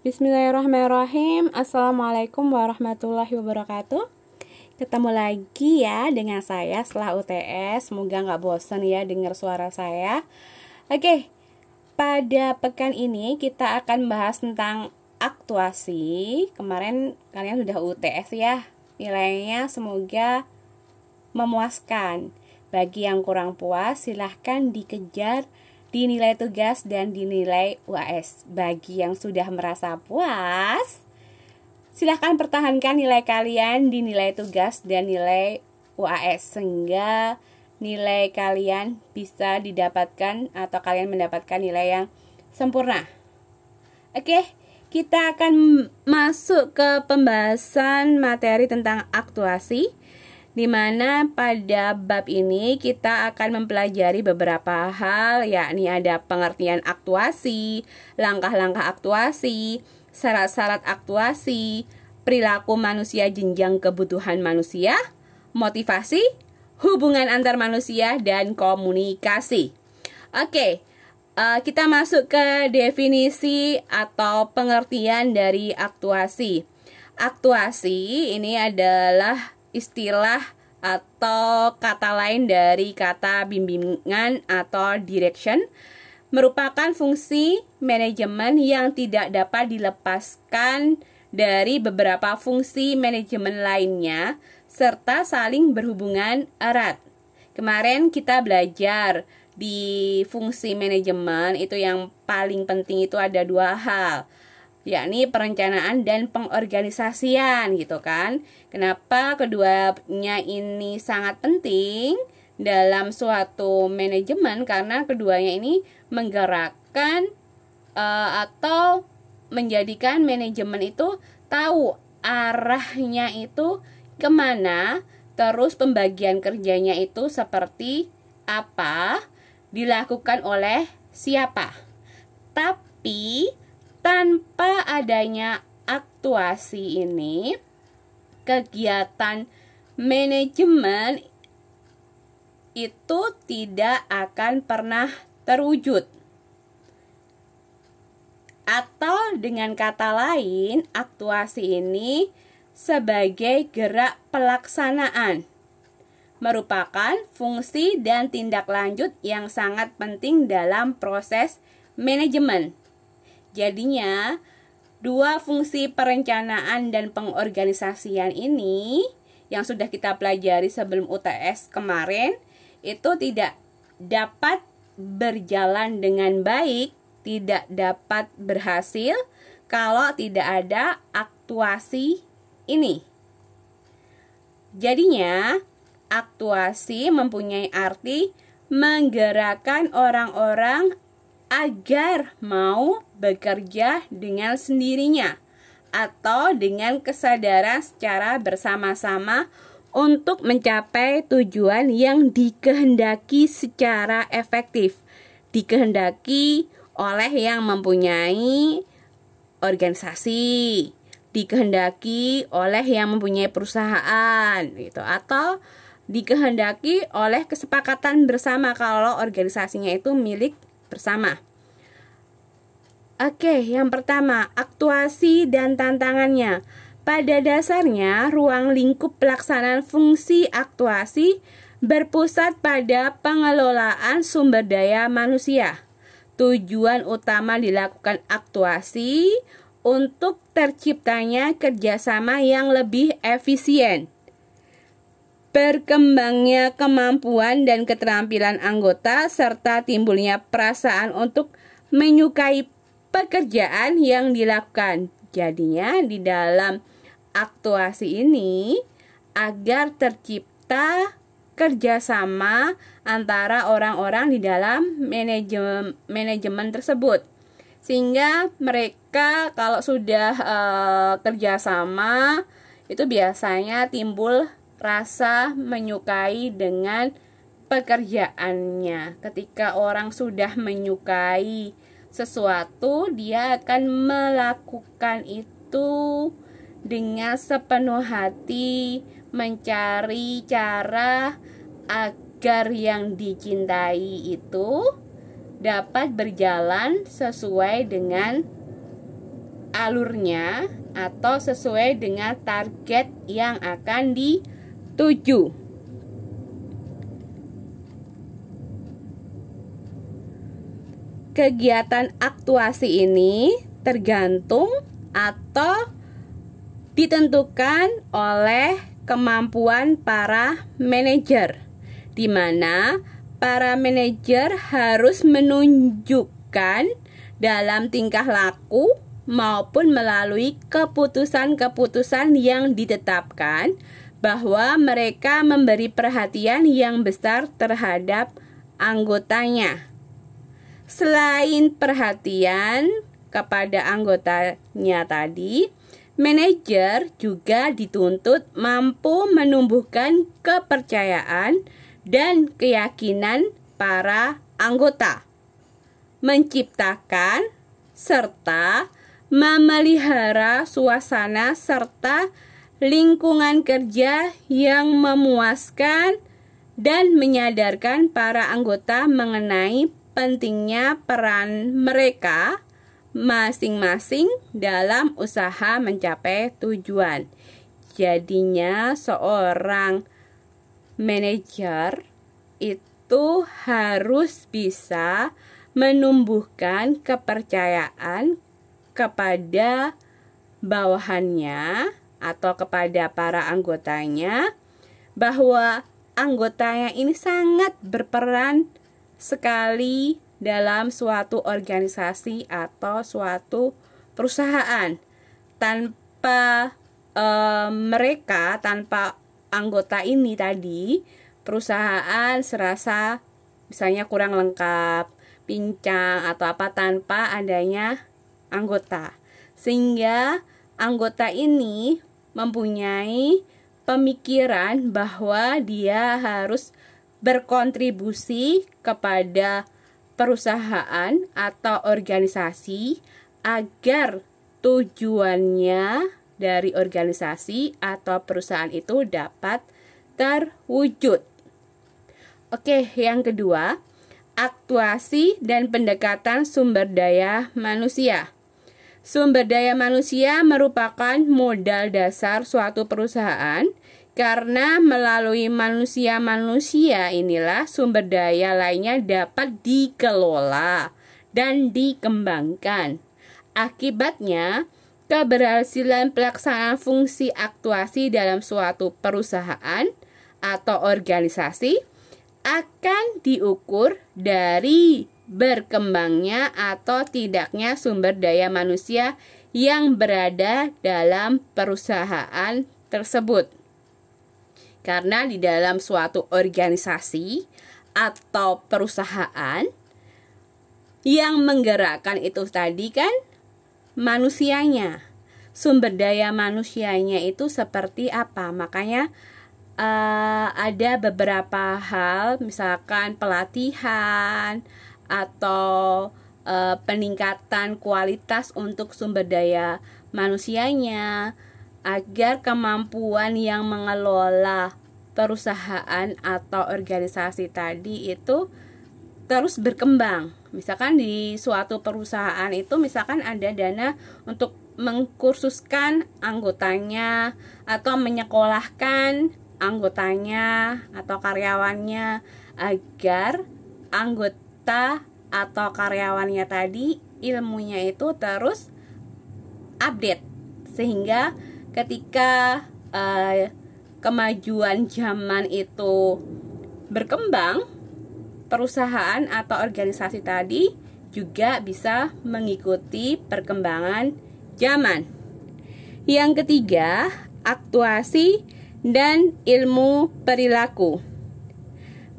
Bismillahirrahmanirrahim. Assalamualaikum warahmatullahi wabarakatuh. Ketemu lagi ya dengan saya setelah UTS Semoga nggak bosan ya dengar suara saya. Oke, pada pekan ini kita akan bahas tentang aktuasi. Kemarin kalian sudah UTS ya. Nilainya semoga memuaskan. Bagi yang kurang puas silahkan dikejar dinilai tugas dan dinilai UAS. Bagi yang sudah merasa puas, silahkan pertahankan nilai kalian di nilai tugas dan nilai UAS sehingga nilai kalian bisa didapatkan atau kalian mendapatkan nilai yang sempurna. Oke, kita akan masuk ke pembahasan materi tentang aktuasi di mana pada bab ini kita akan mempelajari beberapa hal yakni ada pengertian aktuasi, langkah-langkah aktuasi, syarat-syarat aktuasi, perilaku manusia jenjang kebutuhan manusia, motivasi, hubungan antar manusia dan komunikasi. Oke, uh, kita masuk ke definisi atau pengertian dari aktuasi. Aktuasi ini adalah istilah atau kata lain dari kata bimbingan atau direction merupakan fungsi manajemen yang tidak dapat dilepaskan dari beberapa fungsi manajemen lainnya serta saling berhubungan erat. Kemarin kita belajar di fungsi manajemen itu yang paling penting itu ada dua hal yakni perencanaan dan pengorganisasian gitu kan. Kenapa keduanya ini sangat penting dalam suatu manajemen karena keduanya ini menggerakkan uh, atau menjadikan manajemen itu tahu arahnya itu ke mana terus pembagian kerjanya itu seperti apa dilakukan oleh siapa tapi tanpa adanya aktuasi ini, kegiatan manajemen itu tidak akan pernah terwujud. Atau dengan kata lain, aktuasi ini sebagai gerak pelaksanaan merupakan fungsi dan tindak lanjut yang sangat penting dalam proses manajemen. Jadinya, dua fungsi perencanaan dan pengorganisasian ini yang sudah kita pelajari sebelum UTS kemarin itu tidak dapat berjalan dengan baik, tidak dapat berhasil kalau tidak ada aktuasi ini. Jadinya, aktuasi mempunyai arti menggerakkan orang-orang agar mau bekerja dengan sendirinya atau dengan kesadaran secara bersama-sama untuk mencapai tujuan yang dikehendaki secara efektif, dikehendaki oleh yang mempunyai organisasi, dikehendaki oleh yang mempunyai perusahaan gitu. Atau dikehendaki oleh kesepakatan bersama kalau organisasinya itu milik bersama. Oke, yang pertama, aktuasi dan tantangannya. Pada dasarnya, ruang lingkup pelaksanaan fungsi aktuasi berpusat pada pengelolaan sumber daya manusia. Tujuan utama dilakukan aktuasi untuk terciptanya kerjasama yang lebih efisien berkembangnya kemampuan dan keterampilan anggota serta timbulnya perasaan untuk menyukai pekerjaan yang dilakukan. Jadinya di dalam aktuasi ini agar tercipta kerjasama antara orang-orang di dalam manajemen manajemen tersebut sehingga mereka kalau sudah uh, kerjasama itu biasanya timbul rasa menyukai dengan pekerjaannya. Ketika orang sudah menyukai sesuatu, dia akan melakukan itu dengan sepenuh hati, mencari cara agar yang dicintai itu dapat berjalan sesuai dengan alurnya atau sesuai dengan target yang akan dituju. Kegiatan aktuasi ini tergantung atau ditentukan oleh kemampuan para manajer, di mana para manajer harus menunjukkan dalam tingkah laku maupun melalui keputusan-keputusan yang ditetapkan bahwa mereka memberi perhatian yang besar terhadap anggotanya. Selain perhatian kepada anggotanya tadi, manajer juga dituntut mampu menumbuhkan kepercayaan dan keyakinan para anggota, menciptakan serta memelihara suasana serta lingkungan kerja yang memuaskan dan menyadarkan para anggota mengenai pentingnya peran mereka masing-masing dalam usaha mencapai tujuan. Jadinya seorang manajer itu harus bisa menumbuhkan kepercayaan kepada bawahannya atau kepada para anggotanya bahwa anggotanya ini sangat berperan sekali dalam suatu organisasi atau suatu perusahaan tanpa e, mereka tanpa anggota ini tadi perusahaan serasa misalnya kurang lengkap pincang atau apa tanpa adanya anggota. Sehingga anggota ini mempunyai pemikiran bahwa dia harus berkontribusi kepada perusahaan atau organisasi agar tujuannya dari organisasi atau perusahaan itu dapat terwujud. Oke, yang kedua, aktuasi dan pendekatan sumber daya manusia. Sumber daya manusia merupakan modal dasar suatu perusahaan karena melalui manusia-manusia inilah sumber daya lainnya dapat dikelola dan dikembangkan. Akibatnya, keberhasilan pelaksanaan fungsi aktuasi dalam suatu perusahaan atau organisasi akan diukur dari berkembangnya atau tidaknya sumber daya manusia yang berada dalam perusahaan tersebut. Karena di dalam suatu organisasi atau perusahaan yang menggerakkan itu tadi kan manusianya. Sumber daya manusianya itu seperti apa? Makanya uh, ada beberapa hal misalkan pelatihan atau uh, peningkatan kualitas untuk sumber daya manusianya agar kemampuan yang mengelola perusahaan atau organisasi tadi itu terus berkembang. Misalkan di suatu perusahaan itu misalkan ada dana untuk mengkursuskan anggotanya atau menyekolahkan anggotanya atau karyawannya agar anggota kita atau karyawannya tadi ilmunya itu terus update sehingga ketika uh, kemajuan zaman itu berkembang perusahaan atau organisasi tadi juga bisa mengikuti perkembangan zaman. Yang ketiga, aktuasi dan ilmu perilaku.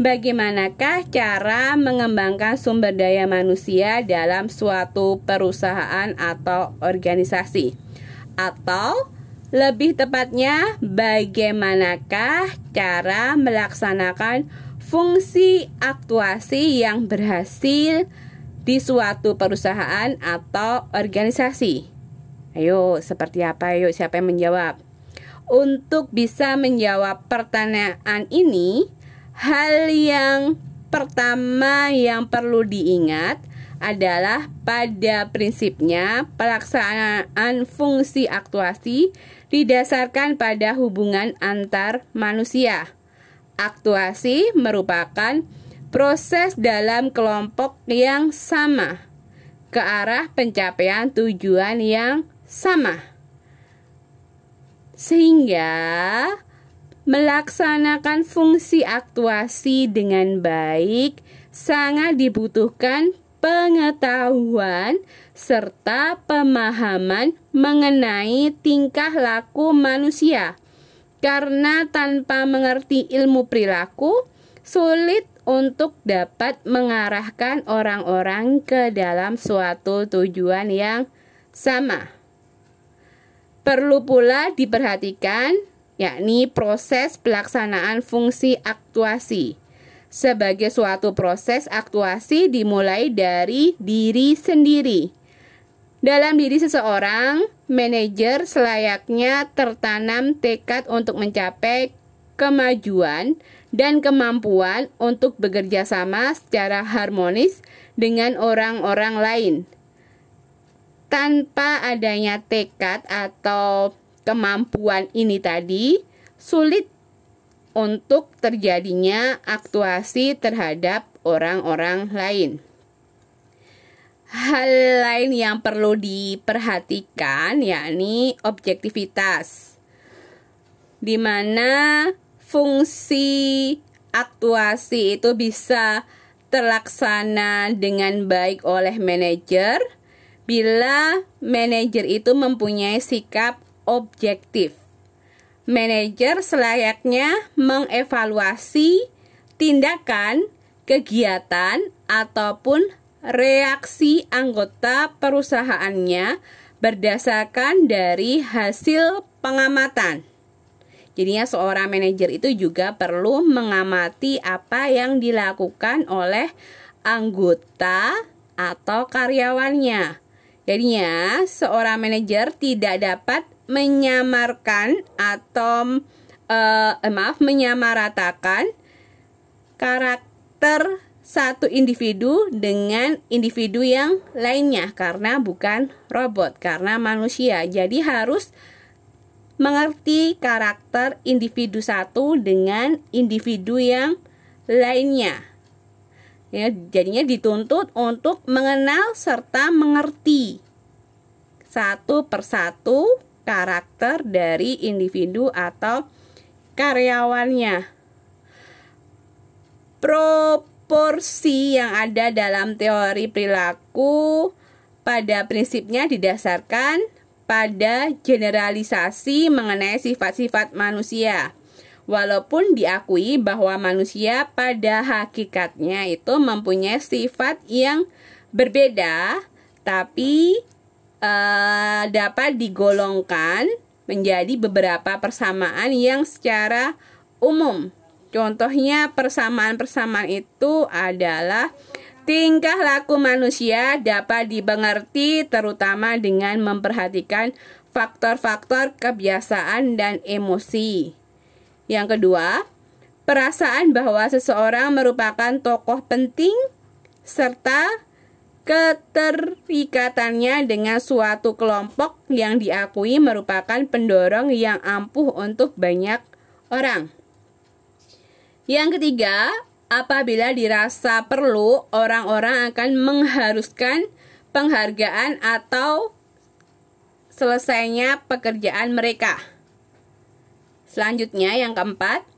Bagaimanakah cara mengembangkan sumber daya manusia dalam suatu perusahaan atau organisasi? Atau lebih tepatnya, bagaimanakah cara melaksanakan fungsi aktuasi yang berhasil di suatu perusahaan atau organisasi? Ayo, seperti apa? Ayo, siapa yang menjawab? Untuk bisa menjawab pertanyaan ini, Hal yang pertama yang perlu diingat adalah pada prinsipnya pelaksanaan fungsi aktuasi didasarkan pada hubungan antar manusia. Aktuasi merupakan proses dalam kelompok yang sama ke arah pencapaian tujuan yang sama. Sehingga melaksanakan fungsi aktuasi dengan baik sangat dibutuhkan pengetahuan serta pemahaman mengenai tingkah laku manusia. Karena tanpa mengerti ilmu perilaku, sulit untuk dapat mengarahkan orang-orang ke dalam suatu tujuan yang sama. Perlu pula diperhatikan yakni proses pelaksanaan fungsi aktuasi. Sebagai suatu proses aktuasi dimulai dari diri sendiri. Dalam diri seseorang, manajer selayaknya tertanam tekad untuk mencapai kemajuan dan kemampuan untuk bekerja sama secara harmonis dengan orang-orang lain. Tanpa adanya tekad atau kemampuan ini tadi, sulit untuk terjadinya aktuasi terhadap orang-orang lain. Hal lain yang perlu diperhatikan yakni objektivitas. Di mana fungsi aktuasi itu bisa terlaksana dengan baik oleh manajer bila manajer itu mempunyai sikap objektif manajer selayaknya mengevaluasi tindakan, kegiatan, ataupun reaksi anggota perusahaannya berdasarkan dari hasil pengamatan. Jadinya seorang manajer itu juga perlu mengamati apa yang dilakukan oleh anggota atau karyawannya. Jadinya seorang manajer tidak dapat menyamarkan atau uh, maaf menyamaratakan karakter satu individu dengan individu yang lainnya karena bukan robot karena manusia. Jadi harus mengerti karakter individu satu dengan individu yang lainnya. Ya jadinya dituntut untuk mengenal serta mengerti satu persatu karakter dari individu atau karyawannya. Proporsi yang ada dalam teori perilaku pada prinsipnya didasarkan pada generalisasi mengenai sifat-sifat manusia. Walaupun diakui bahwa manusia pada hakikatnya itu mempunyai sifat yang berbeda, tapi uh, dapat digolongkan menjadi beberapa persamaan yang secara umum. Contohnya persamaan-persamaan itu adalah tingkah laku manusia dapat dimengerti terutama dengan memperhatikan faktor-faktor kebiasaan dan emosi. Yang kedua, perasaan bahwa seseorang merupakan tokoh penting serta Keterikatannya dengan suatu kelompok yang diakui merupakan pendorong yang ampuh untuk banyak orang. Yang ketiga, apabila dirasa perlu, orang-orang akan mengharuskan penghargaan atau selesainya pekerjaan mereka. Selanjutnya, yang keempat,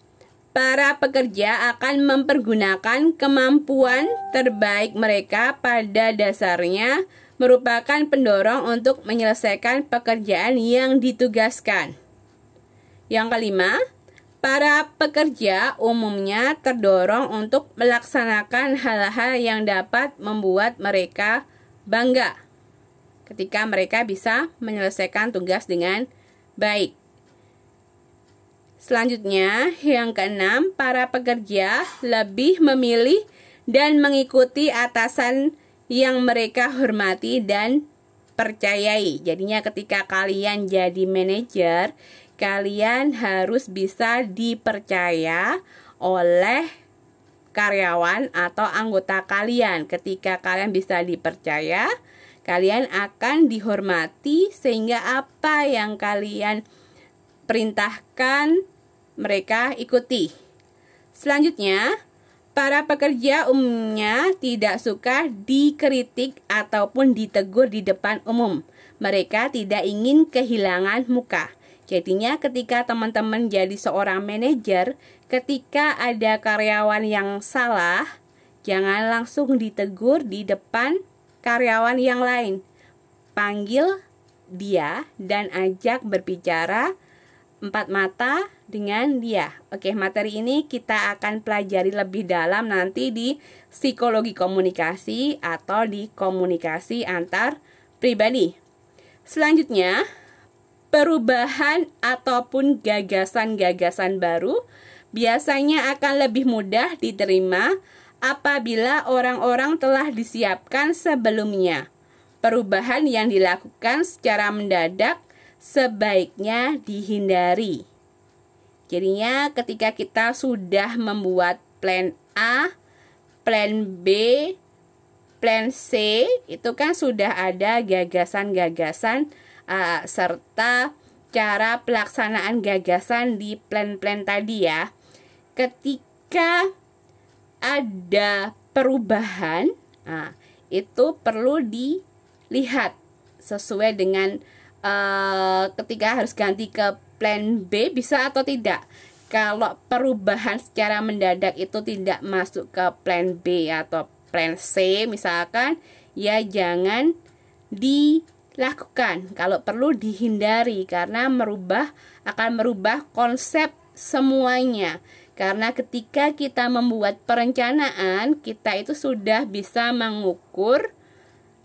para pekerja akan mempergunakan kemampuan terbaik mereka pada dasarnya merupakan pendorong untuk menyelesaikan pekerjaan yang ditugaskan. Yang kelima, para pekerja umumnya terdorong untuk melaksanakan hal-hal yang dapat membuat mereka bangga ketika mereka bisa menyelesaikan tugas dengan baik. Selanjutnya, yang keenam, para pekerja lebih memilih dan mengikuti atasan yang mereka hormati dan percayai. Jadinya ketika kalian jadi manajer, kalian harus bisa dipercaya oleh karyawan atau anggota kalian. Ketika kalian bisa dipercaya, kalian akan dihormati sehingga apa yang kalian perintahkan mereka ikuti. Selanjutnya, para pekerja umumnya tidak suka dikritik ataupun ditegur di depan umum. Mereka tidak ingin kehilangan muka. Jadinya ketika teman-teman jadi seorang manajer, ketika ada karyawan yang salah, jangan langsung ditegur di depan karyawan yang lain. Panggil dia dan ajak berbicara empat mata dengan dia. Oke, materi ini kita akan pelajari lebih dalam nanti di psikologi komunikasi atau di komunikasi antar pribadi. Selanjutnya, perubahan ataupun gagasan-gagasan baru biasanya akan lebih mudah diterima apabila orang-orang telah disiapkan sebelumnya. Perubahan yang dilakukan secara mendadak sebaiknya dihindari. Jadinya ketika kita sudah membuat plan A, plan B, plan C itu kan sudah ada gagasan-gagasan uh, serta cara pelaksanaan gagasan di plan-plan tadi ya. Ketika ada perubahan, nah, itu perlu dilihat sesuai dengan uh, ketika harus ganti ke plan B bisa atau tidak. Kalau perubahan secara mendadak itu tidak masuk ke plan B atau plan C misalkan, ya jangan di lakukan kalau perlu dihindari karena merubah akan merubah konsep semuanya karena ketika kita membuat perencanaan kita itu sudah bisa mengukur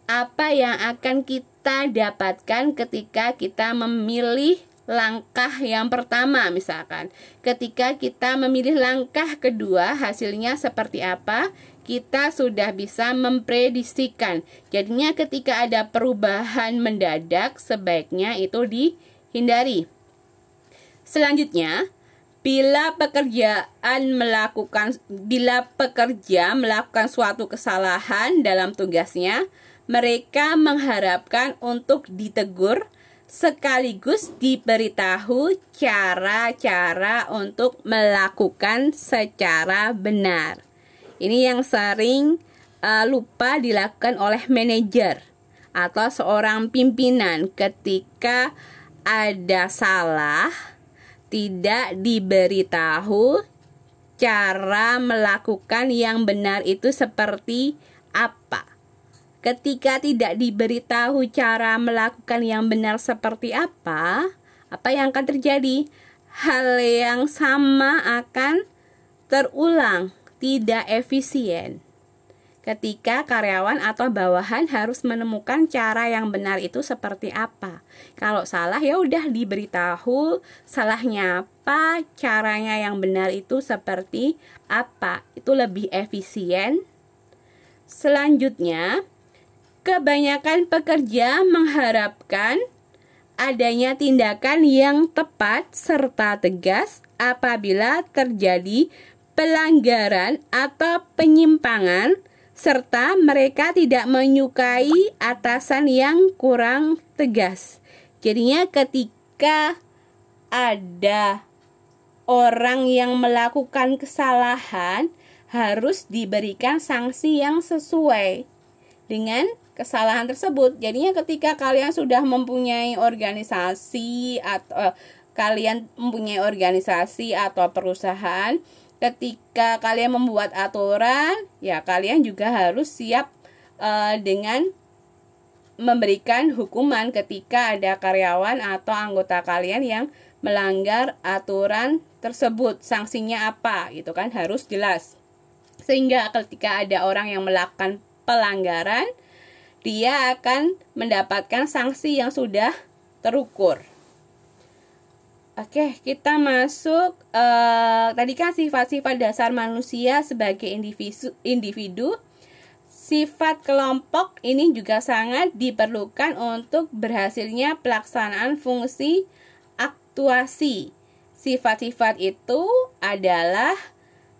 apa yang akan kita dapatkan ketika kita memilih langkah yang pertama misalkan ketika kita memilih langkah kedua hasilnya seperti apa kita sudah bisa memprediksikan. Jadinya ketika ada perubahan mendadak sebaiknya itu dihindari. Selanjutnya, bila pekerjaan melakukan bila pekerja melakukan suatu kesalahan dalam tugasnya, mereka mengharapkan untuk ditegur sekaligus diberitahu cara-cara untuk melakukan secara benar. Ini yang sering uh, lupa dilakukan oleh manajer atau seorang pimpinan ketika ada salah tidak diberitahu cara melakukan yang benar itu seperti apa. Ketika tidak diberitahu cara melakukan yang benar seperti apa, apa yang akan terjadi? Hal yang sama akan terulang tidak efisien. Ketika karyawan atau bawahan harus menemukan cara yang benar itu seperti apa. Kalau salah ya udah diberitahu salahnya apa, caranya yang benar itu seperti apa. Itu lebih efisien. Selanjutnya, kebanyakan pekerja mengharapkan adanya tindakan yang tepat serta tegas apabila terjadi pelanggaran atau penyimpangan serta mereka tidak menyukai atasan yang kurang tegas. Jadinya ketika ada orang yang melakukan kesalahan harus diberikan sanksi yang sesuai dengan kesalahan tersebut. Jadinya ketika kalian sudah mempunyai organisasi atau uh, kalian mempunyai organisasi atau perusahaan ketika kalian membuat aturan, ya kalian juga harus siap uh, dengan memberikan hukuman ketika ada karyawan atau anggota kalian yang melanggar aturan tersebut. Sanksinya apa? Itu kan harus jelas. Sehingga ketika ada orang yang melakukan pelanggaran, dia akan mendapatkan sanksi yang sudah terukur. Oke, kita masuk uh, tadi kan sifat-sifat dasar manusia sebagai individu, individu. Sifat kelompok ini juga sangat diperlukan untuk berhasilnya pelaksanaan fungsi aktuasi. Sifat-sifat itu adalah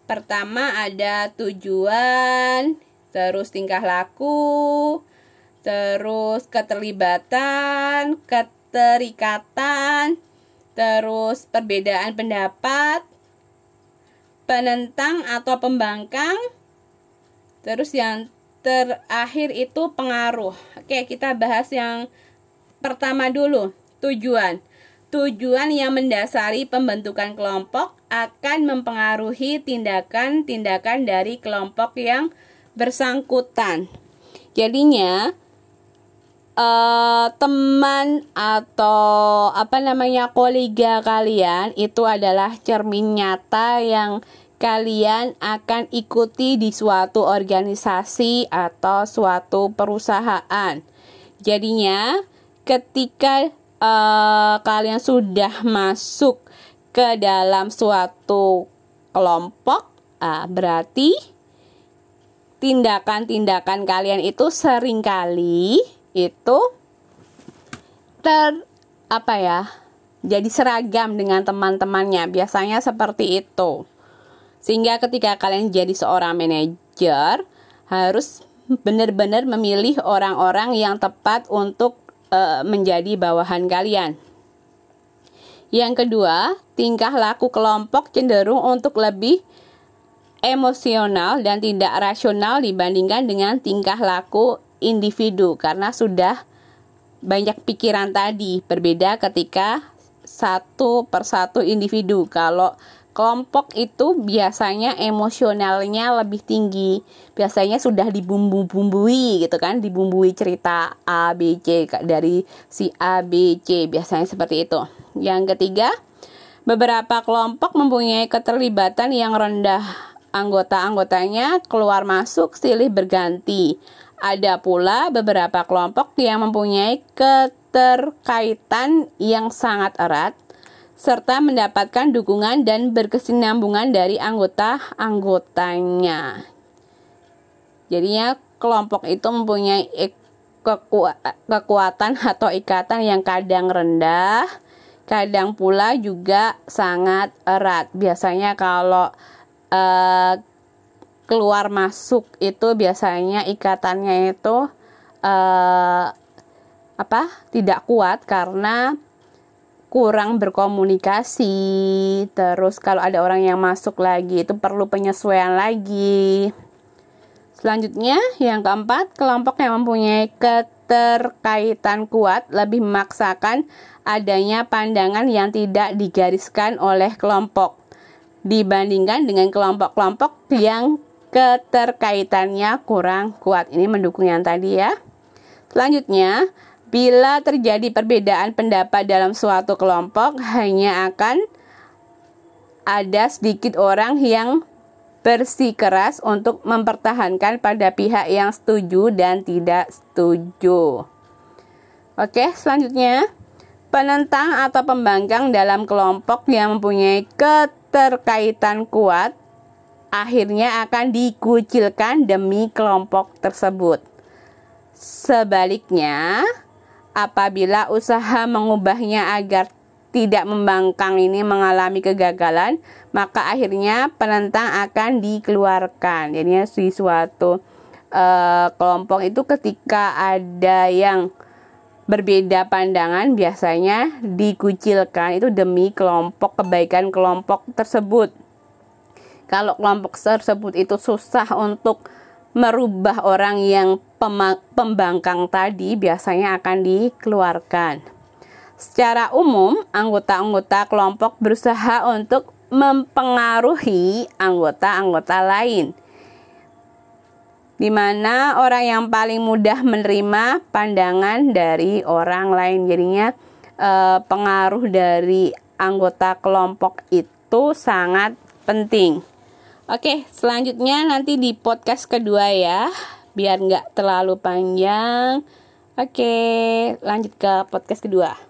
Pertama ada tujuan, terus tingkah laku, terus keterlibatan, keterikatan, terus perbedaan pendapat, penentang atau pembangkang, terus yang terakhir itu pengaruh. Oke, kita bahas yang pertama dulu, tujuan. Tujuan yang mendasari pembentukan kelompok akan mempengaruhi tindakan-tindakan dari kelompok yang bersangkutan. Jadinya, uh, teman atau apa namanya kolega kalian itu adalah cermin nyata yang kalian akan ikuti di suatu organisasi atau suatu perusahaan. Jadinya, ketika uh, kalian sudah masuk ke dalam suatu kelompok, uh, berarti tindakan-tindakan kalian itu sering kali itu ter apa ya jadi seragam dengan teman-temannya. Biasanya seperti itu. Sehingga ketika kalian jadi seorang manajer harus benar-benar memilih orang-orang yang tepat untuk uh, menjadi bawahan kalian. Yang kedua tingkah laku kelompok cenderung untuk lebih emosional dan tidak rasional dibandingkan dengan tingkah laku individu karena sudah banyak pikiran tadi berbeda ketika satu persatu individu. Kalau kelompok itu biasanya emosionalnya lebih tinggi biasanya sudah dibumbu-bumbui gitu kan dibumbui cerita A B C dari si A B C biasanya seperti itu. Yang ketiga beberapa kelompok mempunyai keterlibatan yang rendah. Anggota-anggotanya keluar masuk silih berganti ada pula beberapa kelompok yang mempunyai keterkaitan yang sangat erat serta mendapatkan dukungan dan berkesinambungan dari anggota-anggotanya. Jadinya kelompok itu mempunyai kekuatan atau ikatan yang kadang rendah, kadang pula juga sangat erat. Biasanya kalau uh, keluar masuk itu biasanya ikatannya itu uh, apa tidak kuat karena kurang berkomunikasi. Terus kalau ada orang yang masuk lagi itu perlu penyesuaian lagi. Selanjutnya yang keempat kelompok yang mempunyai keterkaitan kuat lebih memaksakan adanya pandangan yang tidak digariskan oleh kelompok dibandingkan dengan kelompok-kelompok yang keterkaitannya kurang kuat. Ini mendukung yang tadi ya. Selanjutnya, bila terjadi perbedaan pendapat dalam suatu kelompok, hanya akan ada sedikit orang yang bersikeras untuk mempertahankan pada pihak yang setuju dan tidak setuju. Oke, selanjutnya penentang atau pembangkang dalam kelompok yang mempunyai keterkaitan kuat akhirnya akan dikucilkan demi kelompok tersebut. Sebaliknya, apabila usaha mengubahnya agar tidak membangkang ini mengalami kegagalan, maka akhirnya penentang akan dikeluarkan. Jadi di suatu uh, kelompok itu ketika ada yang berbeda pandangan biasanya dikucilkan itu demi kelompok kebaikan kelompok tersebut. Kalau kelompok tersebut itu susah untuk merubah orang yang pembangkang tadi biasanya akan dikeluarkan. Secara umum, anggota-anggota kelompok berusaha untuk mempengaruhi anggota-anggota lain. Di mana orang yang paling mudah menerima pandangan dari orang lain. Jadinya eh, pengaruh dari anggota kelompok itu sangat penting. Oke, selanjutnya nanti di podcast kedua ya, biar nggak terlalu panjang. Oke, lanjut ke podcast kedua.